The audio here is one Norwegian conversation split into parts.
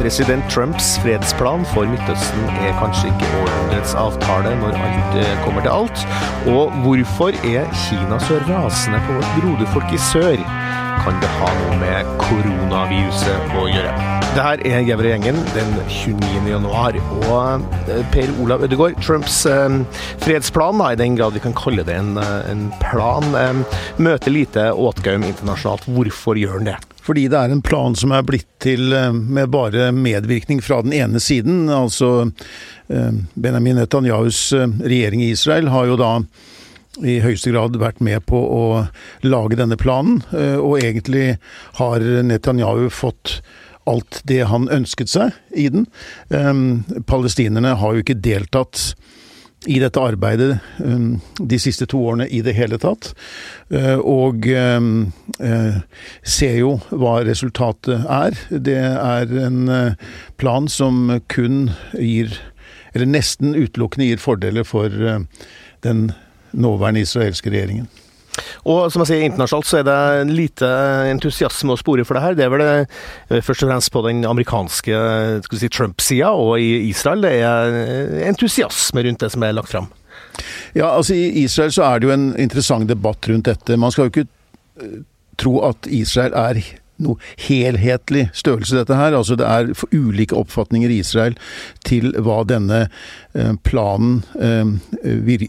President Trumps fredsplan for Midtøsten er kanskje ikke århundrets avtale når alt eh, kommer til alt. Og hvorfor er Kina så rasende på vårt broderfolk i sør? Kan det ha noe med koronaviruset å gjøre? Det her er Gevre-gjengen den 29. januar. Og eh, Per Olav Ødegaard, Trumps eh, fredsplan, da, i den grad vi kan kalle det en, eh, en plan, eh, møter lite åtgaum internasjonalt. Hvorfor gjør han det? Fordi det er en plan som er blitt til eh, med bare medvirkning fra den ene siden. Altså Benjamin Netanyahus regjering i Israel har jo da i høyeste grad vært med på å lage denne planen, og egentlig har Netanyahu fått alt det han ønsket seg i den. Palestinerne har jo ikke deltatt i dette arbeidet um, de siste to årene i det hele tatt. Uh, og um, uh, ser jo hva resultatet er. Det er en uh, plan som kun gir, eller nesten utelukkende gir fordeler for den nåværende israelske regjeringen. Og som jeg sier, internasjonalt så er det lite entusiasme å spore for det her. Det er vel det, eh, først og fremst på den amerikanske si, Trump-sida og i Israel det er entusiasme rundt det som er lagt fram. Ja, altså I Israel så er det jo en interessant debatt rundt dette. Man skal jo ikke eh, tro at Israel er noe helhetlig størrelse, dette her. Altså det er ulike oppfatninger i Israel til hva denne eh, planen eh,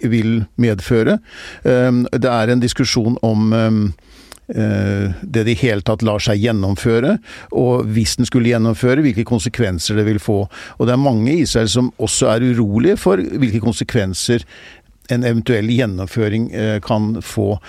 vil medføre. Eh, det er en diskusjon om det det i hele tatt lar seg gjennomføre, og hvis den skulle gjennomføre, hvilke konsekvenser det vil få. Og det er mange i Israel som også er urolige for hvilke konsekvenser en eventuell gjennomføring kan få.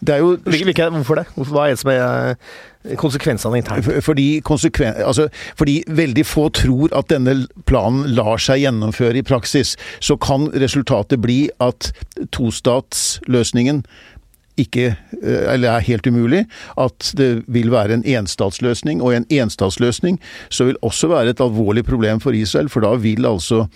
Det er jo Hvilke, Hvorfor det? Hva er det som er eh, konsekvensene internt? Fordi, konsekven, altså, fordi, veldig få tror at denne planen lar seg gjennomføre i praksis. Så kan resultatet bli at tostatsløsningen ikke eh, eller er helt umulig, at det vil være en enstatsløsning. Og i en enstatsløsning så vil også være et alvorlig problem for Israel, for da vil altså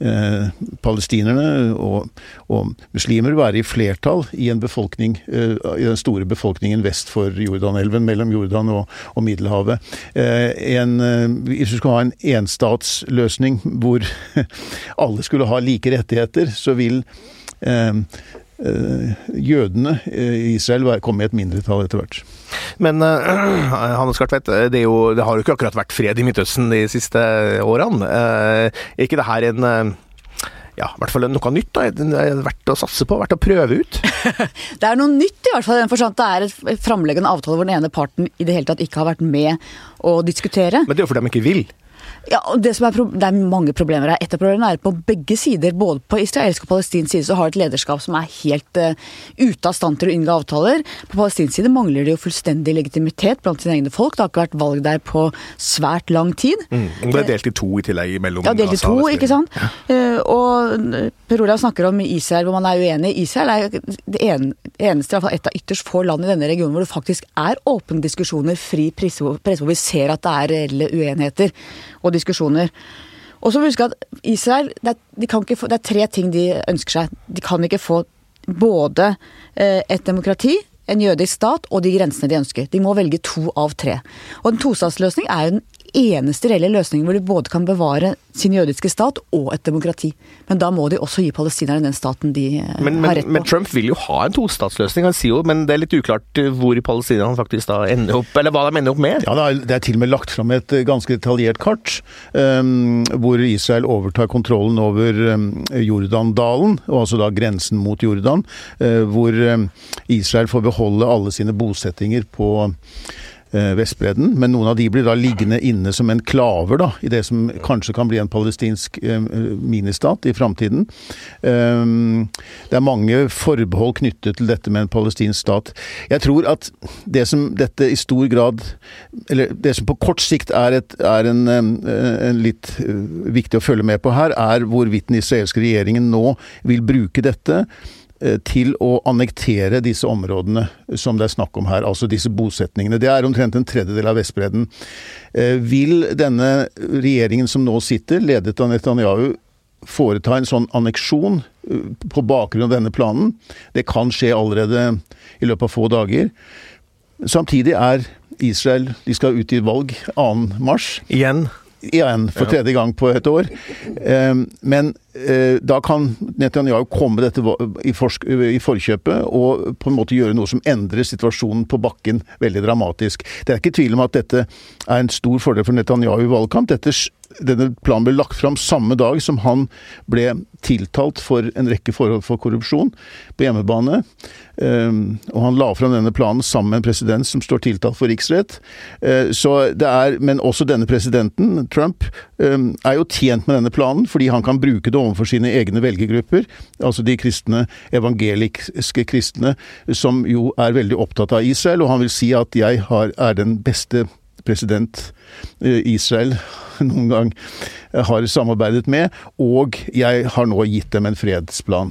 eh, palestinerne og, og, muslimer være i flertall i en befolkning, eh, i den store befolkningen vest for Jordanelven, mellom Jordan og, og Middelhavet. Eh, en, eh, hvis du skulle ha en enstatsløsning hvor alle skulle ha like rettigheter, så vil jødene i Israel komme i et mindretall etter hvert. Men uh, Hannes Kartvedt, det, det, har jo ikke akkurat vært fred i Midtøsten de siste årene. Uh, er ikke det her en uh, ja, i hvert fall noe nytt. da, er Verdt å satse på, verdt å prøve ut. det er noe nytt, i hvert fall. den forstand Det er et framleggende avtale hvor den ene parten i det hele tatt ikke har vært med å diskutere. Men det er jo fordi de ikke vil. Ja, og det, er, det, er, mange problemer her. Et av problemene er på begge sider. Både på israelsk og palestinsk side så har et lederskap som er helt uh, ute av stand til å inngå avtaler. På palestinsk side mangler det jo fullstendig legitimitet blant sine egne folk. Det har ikke vært valg der på svært lang tid. Mm, det er delt i to i tillegg mellom Ja, delt i to, ikke sant. Ja. Uh, og Per Olav snakker om Israel hvor man er uenig. Israel er det eneste, i hvert fall et av ytterst få land i denne regionen hvor det faktisk er åpne diskusjoner, fri presse, hvor vi ser at det er reelle uenigheter. Og og diskusjoner. Og så må vi huske at Israel det er, de få, det er, tre ting de ønsker seg. De kan ikke få både eh, et demokrati, en jødisk stat og de grensene de ønsker. De må velge to av tre. Og en tostatsløsning er jo den eneste reelle løsningen hvor de både kan bevare sin jødiske stat og et demokrati. Men da må de også gi palestinerne den staten de eh, men, har rett på. Men Trump vil jo ha en tostatsløsning, han sier jo, men det er litt uklart hvor i Palestina han faktisk da ender opp, eller hva de ender opp med? Ja, det er til og med lagt fram et eh, ganske detaljert kart, um, hvor Israel overtar kontrollen over um, Jordandalen, og altså da grensen mot Jordan, uh, hvor um, Israel får beholde alle sine bosettinger på Eh, Vestbredden, men noen av de blir da liggende inne som enklaver da, i det som kanskje kan bli en palestinsk eh, ministat i framtiden. Um, det er mange forbehold knyttet til dette med en palestinsk stat. Jeg tror at det som dette i stor grad Eller det som på kort sikt er, et, er en, en, litt viktig å følge med på her, er hvorvidt den israelske regjeringen nå vil bruke dette Eh, til å annektere disse områdene som det er snakk om her, altså disse bosetningene. Det er omtrent en tredjedel av Vestbredden. Eh, vil denne regjeringen som nå sitter, ledet av Netanyahu, foreta en sånn anneksjon eh, på bakgrunn av denne planen. Det kan skje allerede i løpet av få dager. Samtidig er Israel De skal ut i valg 2. mars. Igjen. Igjen, for tredje gang på et år. Eh, men eh, da kan Netanyahu komme dette i, i forkjøpet og på en måte gjøre noe som endrer situasjonen på bakken veldig dramatisk. Det er ikke tvil om at dette er en stor fordel for Netanyahu i valgkamp. Dette denne planen ble lagt fram samme dag som han ble tiltalt for en rekke forhold for korrupsjon på hjemmebane. Ehm, og han la fram denne planen sammen med en president som står tiltalt for riksrett. Eh, så det er, Men også denne presidenten, Trump, ehm, er jo tjent med denne planen, fordi han kan bruke det overfor sine egne velgergrupper, altså de kristne, evangeliske kristne, som jo er veldig opptatt av Israel. Og han vil si at jeg har, er den beste president eh, Israel noen gang har samarbeidet med, og jeg har nå gitt dem en fredsplan.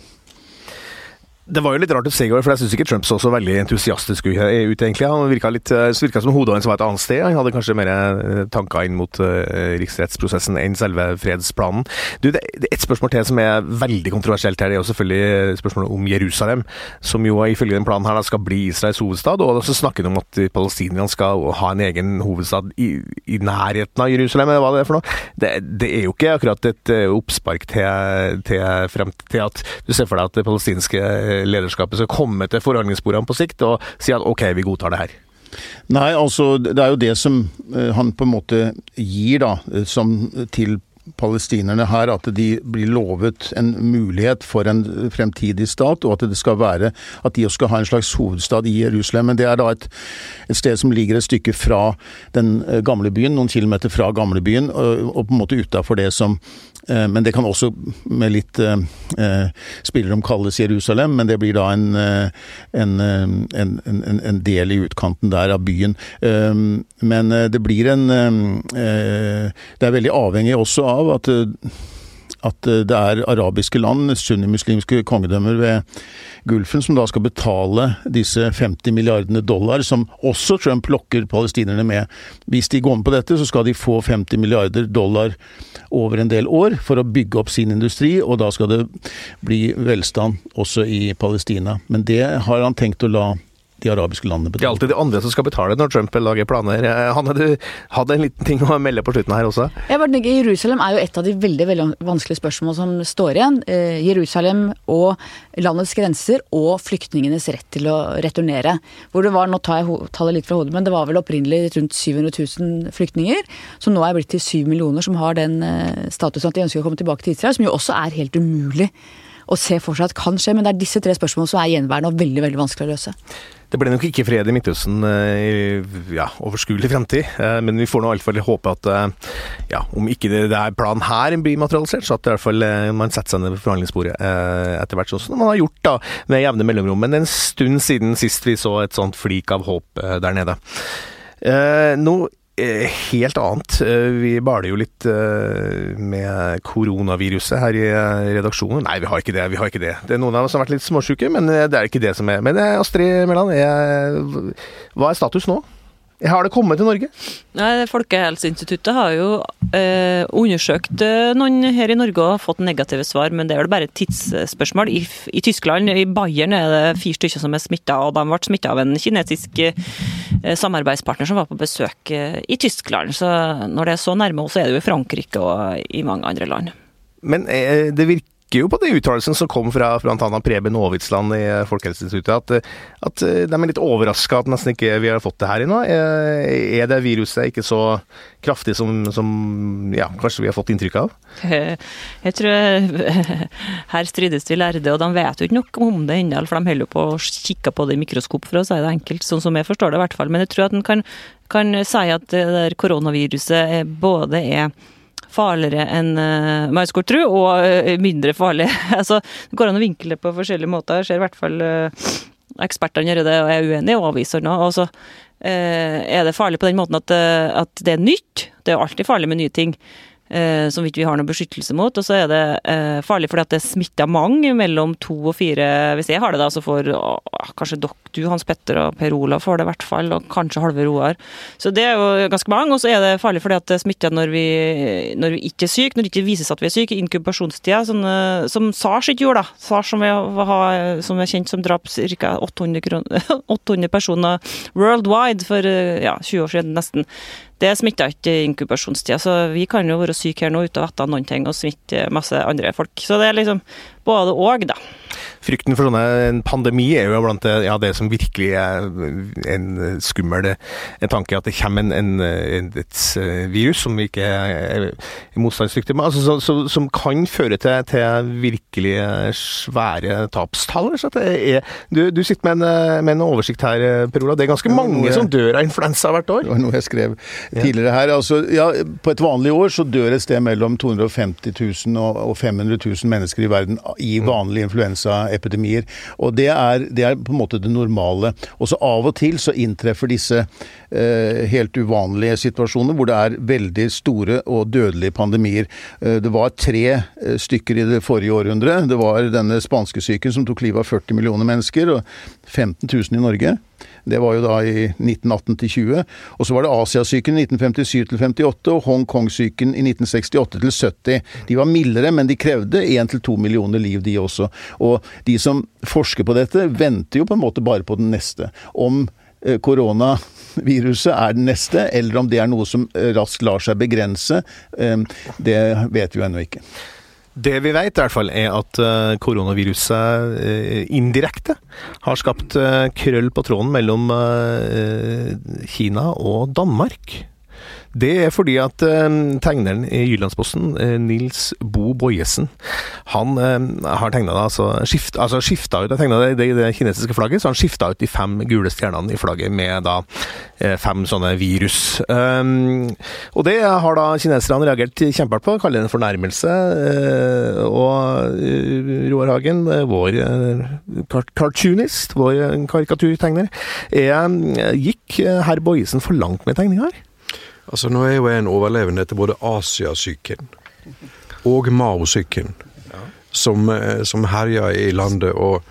Det var jo litt rart å se i går, for jeg syns ikke Trump så så veldig entusiastisk ut, egentlig. Han virka, litt, eh, virka som hodet hans var et annet sted. Han hadde kanskje mer eh, tanker inn mot uh, riksrettsprosessen enn selve fredsplanen. Du, det, det et spørsmål til som er veldig kontroversielt her. Det er jo selvfølgelig spørsmålet om Jerusalem, som jo ifølge den planen her skal bli Israels hovedstad. Og så snakker de om at palestinerne skal ha en egen hovedstad i, i nærheten av Jerusalem, eller hva det er for noe. Det, det er jo ikke akkurat et oppspark til, til, frem, til at du ser for deg at det palestinske lederskapet skal komme til forhandlingsbordene på sikt og si at ok, vi godtar det her? Nei, altså det er jo det som eh, han på en måte gir da, eh, som til palestinerne her at de blir lovet en mulighet for en fremtidig stat, og at det skal være at de skal ha en slags hovedstad i Jerusalem. Men det er da et, et sted som ligger et stykke fra den eh, gamle byen, noen kilometer fra gamlebyen, og, på en måte utafor det som men det kan også med litt eh, eh, spillerom kalles Jerusalem, men det blir da en, en, en, en, del i utkanten der av byen. Men det blir en Det er veldig avhengig også av at at det er arabiske land, sunnimuslimske kongedømmer ved Gulfen, som da skal betale disse 50 milliardene dollar, som også Trump lokker palestinerne med. Hvis de går med på dette, så skal de få 50 milliarder dollar over en del år for å bygge opp sin industri, og da skal det bli velstand også i Palestina. Men det har han tenkt å la de arabiske landene betaler. Det er alltid de andre som skal betale når Trump lager planer. Hanne, du hadde en liten ting å melde på slutten her også? Jeg bare tenker, Jerusalem er jo et av de veldig, veldig vanskelige spørsmål som står igjen. Eh, Jerusalem og landets grenser og flyktningenes rett til å returnere. Hvor det var, Nå tar jeg tallet litt fra hodet, men det var vel opprinnelig rundt 700 000 flyktninger. Som nå er blitt til 7 millioner som har den eh, statusen at de ønsker å komme tilbake til Israel. Som jo også er helt umulig å se for seg at kan skje. Men det er disse tre spørsmålene som er gjenværende og veldig, veldig vanskelig å løse. Det ble nok ikke fred i Midtøsten eh, i ja, overskuelig fremtid, eh, men vi får nå i hvert fall håpe at eh, ja, om ikke det, det planen her blir materialisert, så at i hvert fall man setter seg ned ved forhandlingsbordet etter hvert, sånn som man har gjort da, med jevne mellomrom. Men en stund siden sist vi så et sånt flik av håp der nede. Nå helt annet. Eh, vi baler jo litt eh, med koronaviruset her i redaksjonen. Nei, vi har ikke det. vi har ikke Det Det er noen av oss som har vært litt småsjuke, men det er ikke det som er Men Astrid Mæland, hva er status nå? Har det kommet til Norge? Nei, Folkehelseinstituttet har jo eh, undersøkt eh, noen her i Norge og fått negative svar, men det er vel bare et tidsspørsmål. I, I, Tyskland, i Bayern, er det fire stykker som er smitta, og de ble smitta av en kinesisk eh, samarbeidspartner som var på besøk eh, i Tyskland. Så når det er så nærme oss, så er det jo i Frankrike og i mange andre land. Men eh, det virker peker jo på de uttalelsene som kom fra bl.a. Preben Aavitsland i Folkehelseinstituttet, at, at, de er litt overraska at nesten ikke vi har fått det her ennå. Er det viruset ikke så kraftig som, som ja, kanskje vi har fått inntrykk av? Jeg tror her strides vi lærde, og de vet jo ikke noe om det ennå, for de holder på å kikke på det i mikroskop, for å si det enkelt, sånn som jeg forstår det i hvert fall. Men jeg tror at en kan, kan si at det der koronaviruset både er farligere enn uh, man og uh, mindre farlig. altså, det går an å vinkle det på forskjellige måter. Jeg ser i hvert fall uh, ekspertene gjøre det, og er uenig, og avviser nå. Og så uh, er det farlig på den måten at, at, det er nytt. Det er alltid farlig med nye ting. som vi ikke har noen beskyttelse mot. Og så er det farlig fordi at det smitter mange mellom to og fire Hvis jeg har det, da, så får kanskje dere, du, Hans Petter og Per Olav får det i hvert fall, og kanskje halve Roar. Så det er jo ganske mange. Og så er det farlig fordi at det smitter når vi, når vi ikke er syke, når det ikke vises at vi er syke. Inkubasjonstida, sånn, eh, som SARS ikke gjorde, da. SARS som, har, som er kjent som drap ca. 800, 800 personer worldwide for eh, ja, 20 år siden nesten. Det smitta ikke i inkubasjonstida, så vi kan jo være syke her nå uten å vite noen ting og smitte masse andre folk. Så det er liksom både og, da. Frykten for sånne, en pandemi er jo blant det, ja, det som virkelig er en skummel en tanke, at det kommer en, en, et virus som vi ikke er motstandsdyktige med, altså, så, så, som kan føre til, til virkelig svære tapstall. Så er, du, du, sitter med en, med en, oversikt her, Per Ola. Det er ganske mange jeg, som dør av influensa hvert år? Det var noe jeg skrev tidligere her. Altså, ja, på et vanlig år så dør et sted mellom 250 000 og 500 000 mennesker i verden i vanlige influensaepidemier. Og det er, det er, på en måte det normale. Og så av og til så inntreffer disse eh, helt uvanlige situasjoner hvor det er veldig store og dødelige pandemier. Eh, det var tre eh, stykker i det forrige århundret. Det var denne spanskesyken som tok livet av 40 millioner mennesker, og 15 000 i Norge. Det var jo da i 1918 til 20. Og så var det Asiasyken i 1957 til 58 og Hongkong-syken i 1968 til 70. De var mildere, men de krevde 1-2 millioner liv, de også. Og de som forsker på dette, venter jo på en måte bare på den neste. Om eh, koronaviruset er den neste, eller om det er noe som eh, raskt lar seg begrense, eh, det vet vi jo ennå ikke. Det vi vet, i hvert fall, er at eh, koronaviruset eh, indirekte har skapt eh, krøll på tråden mellom Kina og Danmark. Det er fordi at uh, tegneren i Jyllandsposten, uh, Nils Bo Bojesen, han uh, har tegna altså, skift, altså skifta ut det, det, det, kinesiske flagget, så han skifta ut de fem gule stjernene i flagget med da fem sånne virus. Um, og det har da kineserne reagert kjempehardt på, kaller det en fornærmelse. og Roar Hagen, vår cartoonist, vår karikaturtegner, er, gikk herr Bojesen for langt med tegninga her? Altså, nå er jo jeg en overlevende etter både Asiasyken og Mao-syken, ja. som, eh, som herja i landet. og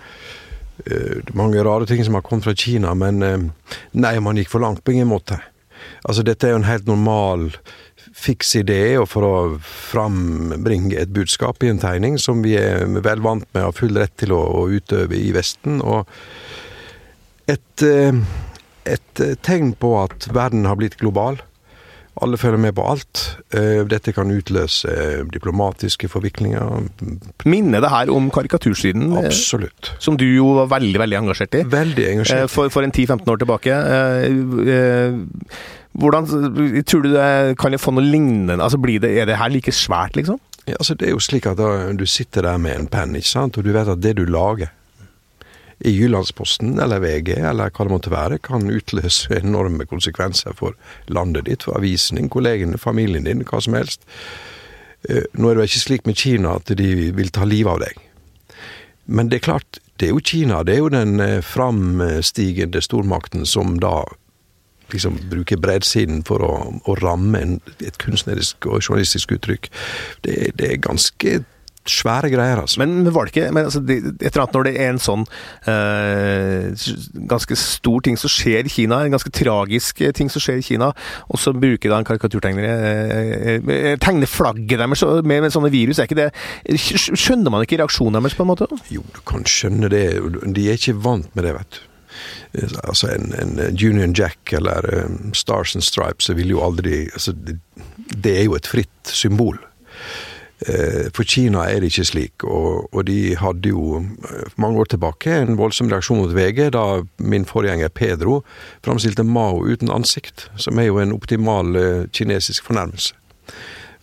uh, mange rare ting som har kommet fra Kina, men uh, nei, man gikk for langt på ingen måte. Altså, dette er jo en helt normal fiks idé, og for å frambringe et budskap i en tegning som vi er vel vant med og har full rett til å, å utøve i Vesten. Og et, et tegn på at verden har blitt global alle følger med på alt. Eh, dette kan utløse eh, diplomatiske forviklinger. Minner det her om karikatursiden? Eh, Absolutt. Som du jo var veldig veldig engasjert i? Veldig engasjert. For, for en 10-15 år tilbake. Hvordan tror du det kan få noe lignende? Altså, det, Er det her like svært, liksom? Ja, altså Det er jo slik at da, du sitter der med en penn, ikke sant? og du vet at det du lager i Jyllandsposten eller VG eller hva det måtte være, kan utløse enorme konsekvenser for landet ditt, for avisen din, kollegene, familien din, hva som helst. Eh, nå er det ikke slik med Kina at de vil ta livet av deg. Men det er klart, det er jo Kina, det er jo den eh, framstigende stormakten som da liksom bruker bredsiden for å, å ramme en, et kunstnerisk og journalistisk uttrykk. Det, det er ganske svære greier, altså. Men var det ikke men altså, det, Et eller annet når det er en sånn eh, ganske stor ting som skjer i Kina, en ganske tragisk eh, ting som skjer i Kina, og så bruker da en karikaturtegner eh, eh, tegne flagget deres med, med, sånne virus, er ikke det Skjønner man ikke reaksjonen deres, på en måte? Jo, du kan skjønne det. De er ikke vant med det, vet du. Altså en, en Union Jack eller um, Stars and Stripes vil jo aldri altså, det, det er jo et fritt symbol. Eh, for Kina er det ikke slik, og, og, de hadde jo eh, mange år tilbake en voldsom reaksjon mot VG da min forgjenger Pedro framstilte Mao uten ansikt, som er jo en optimal eh, kinesisk fornærmelse.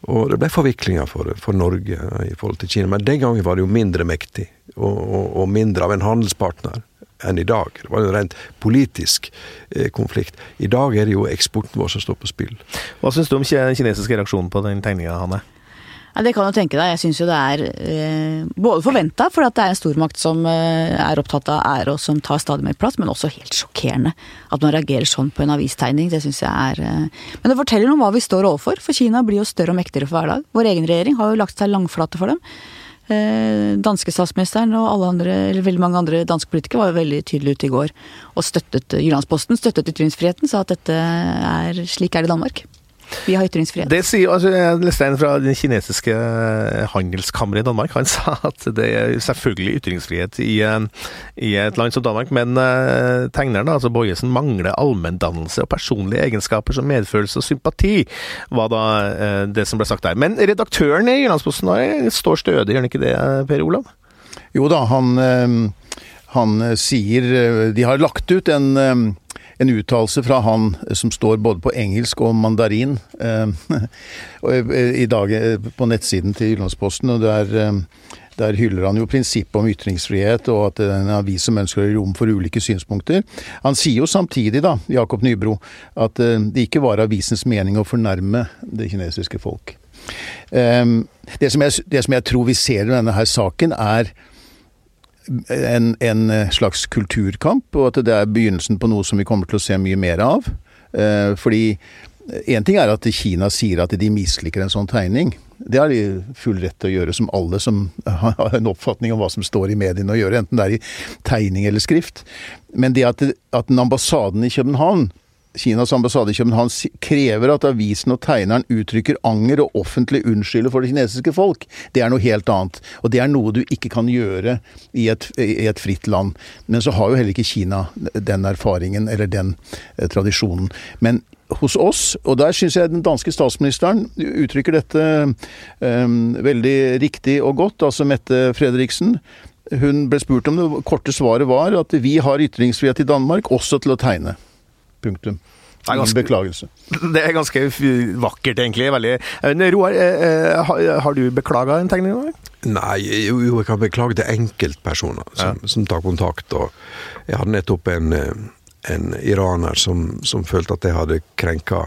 Og det ble forviklinger for, for, Norge i forhold til Kina, men den gangen var det jo mindre mektig, og, og, og mindre av en handelspartner enn i dag. Det var en rent politisk eh, konflikt. I dag er det jo eksporten vår som står på spill. Hva syns du om kinesiske reaksjonen på den tegninga, Hanne? Ja, Det kan du tenke deg. Jeg syns jo det er eh, både forventa, for det er en stormakt som eh, er opptatt av ære og som tar stadig mer plass, men også helt sjokkerende at man reagerer sånn på en avistegning. Det syns jeg er eh, Men det forteller noe om hva vi står overfor, for Kina blir jo større og mektigere for hver dag. Vår egen regjering har jo lagt seg langflate for dem. Eh, danske statsministeren og alle andre, eller veldig mange andre danske politikere var jo veldig tydelige ute i går og støttet Jyllandsposten, støttet ytringsfriheten, sa at dette er slik er det i Danmark. Vi har ytringsfrihet. Det sier, altså, Jeg leste en fra det kinesiske handelskammeret i Danmark. Han sa at det er selvfølgelig ytringsfrihet i, eh, i et land som Danmark, men uh, tegneren, altså Bojesen, mangler allmenndannelse og personlige egenskaper som medfølelse og sympati, var da uh, det som ble sagt der. Men redaktøren i Jyllandsposten står stødig, gjør han ikke det, Per Olav? Jo da, han, han sier De har lagt ut en en uttalelse fra han som står både på engelsk og mandarin eh, i dag eh, på nettsiden til Jyllandsposten. og der, eh, der hyller han jo prinsippet om ytringsfrihet, og at det er en avis som ønsker rom for ulike synspunkter. Han sier jo samtidig, da, Jakob Nybro, at det ikke var avisens mening å fornærme det kinesiske folk. Det som jeg, det som jeg tror vi ser i denne her saken, er en, en, eh, slags kulturkamp, og at det er begynnelsen på noe som vi kommer til å se mye mer av. Eh, fordi én ting er at Kina sier at de misliker en sånn tegning. Det har de full rett til å gjøre, som alle som har en oppfatning om hva som står i mediene å gjøre, enten det er i tegning eller skrift. Men det at, at den ambassaden i København Kinas ambassade i København krever at avisen og tegneren uttrykker anger og offentlig unnskylder for det kinesiske folk. Det er noe helt annet. Og det er noe du ikke kan gjøre i et, i et fritt land. Men så har jo heller ikke Kina den erfaringen eller den eh, tradisjonen. Men hos oss, og der syns jeg den danske statsministeren uttrykker dette eh, veldig riktig og godt, altså Mette Fredriksen. Hun ble spurt om det korte svaret var at vi har ytringsfrihet i Danmark, også til å tegne. Punktum. Ganske, Beklagelse. Det er ganske vakkert, egentlig. Veldig. Roar, eh, eh, har du beklaga en tegning? Nei, jo, jeg kan beklage til enkeltpersoner som, ja. som tar kontakt. og Jeg hadde nettopp en, eh, en iraner som, som, følte at jeg hadde krenka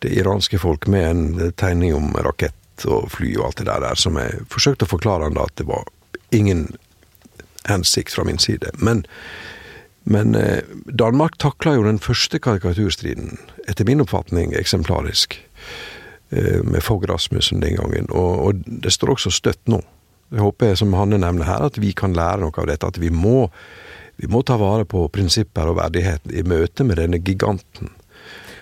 det iranske folk med en tegning om rakett og fly og alt det der, som jeg forsøkte å forklare han da at det var ingen hensikt fra min side. Men men eh, Danmark takla jo den første karikaturstriden, etter min oppfatning eksemplarisk, eh, med Fogh Rasmussen den gangen. Og, det står også støtt nå. Jeg håper, som Hanne nevner her, at vi kan lære noe av dette. At vi må, vi må ta vare på prinsipper og verdighet i møte med denne giganten.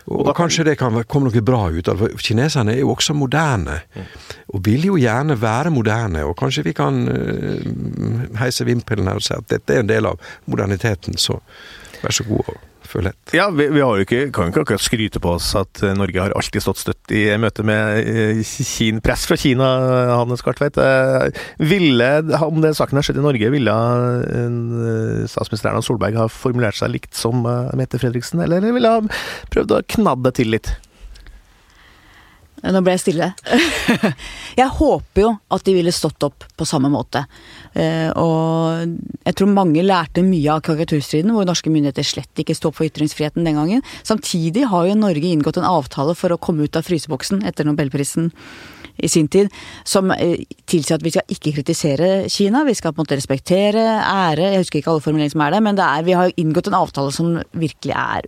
Og, og kanskje det kan komme noe bra ut av det. For kineserne er jo også moderne. Og vil jo gjerne være moderne. Og kanskje vi kan uh, heise vimpelen her og si at dette er en del av moderniteten. Så vær så god og føl lett. Ja, vi, vi ikke, kan jo ikke akkurat skryte på oss at eh, Norge har alltid stått støtt i møte med eh, Kine, press fra Kina, Hannes Kartveit. Ville, om den saken har skjedd i Norge, ville statsminister Erna Solberg ha formulert seg likt som Mette Fredriksen, eller ville ha prøvd å knadde til litt? Nå ble jeg stille. jeg håper jo at de ville stått opp på samme måte. Eh, og jeg tror mange lærte mye av karikaturstriden, hvor norske myndigheter slett ikke sto opp for ytringsfriheten den gangen. Samtidig har jo Norge inngått en avtale for å komme ut av fryseboksen etter nobelprisen i sin tid, som eh, tilsier at vi skal ikke kritisere Kina. Vi skal på en måte respektere, ære Jeg husker ikke alle formuleringer som er det, men det er, vi har inngått en avtale som virkelig er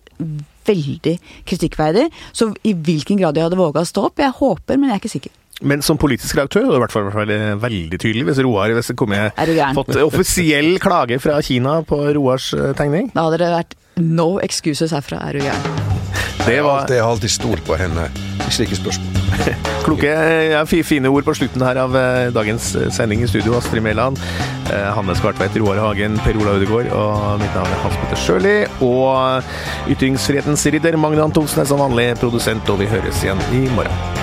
veldig kritikkverdig. Så i hvilken grad de hadde våga å stå opp, jeg håper, men jeg er ikke sikker. Men som politisk redaktør hadde det i hvert fall vært veldig tydelig hvis Roar hvis kom kom fått offisiell klage fra Kina på Roars eh, tegning. Da hadde det vært no excuses herfra, er du gæren. Det var... Jeg har alltid stolt på henne i slike spørsmål. Kloke, ja, fine ord på slutten her av eh, dagens eh, sending i studio. Astrid Mæland, eh, Hannes Kvartveit, Roar Hagen, Per Ola Ødegaard og mitt navn er Hans Petter Sjøli. Og ytringsfrihetens ridder Magne Antonsen er som vanlig produsent, og vi høres igjen i morgen.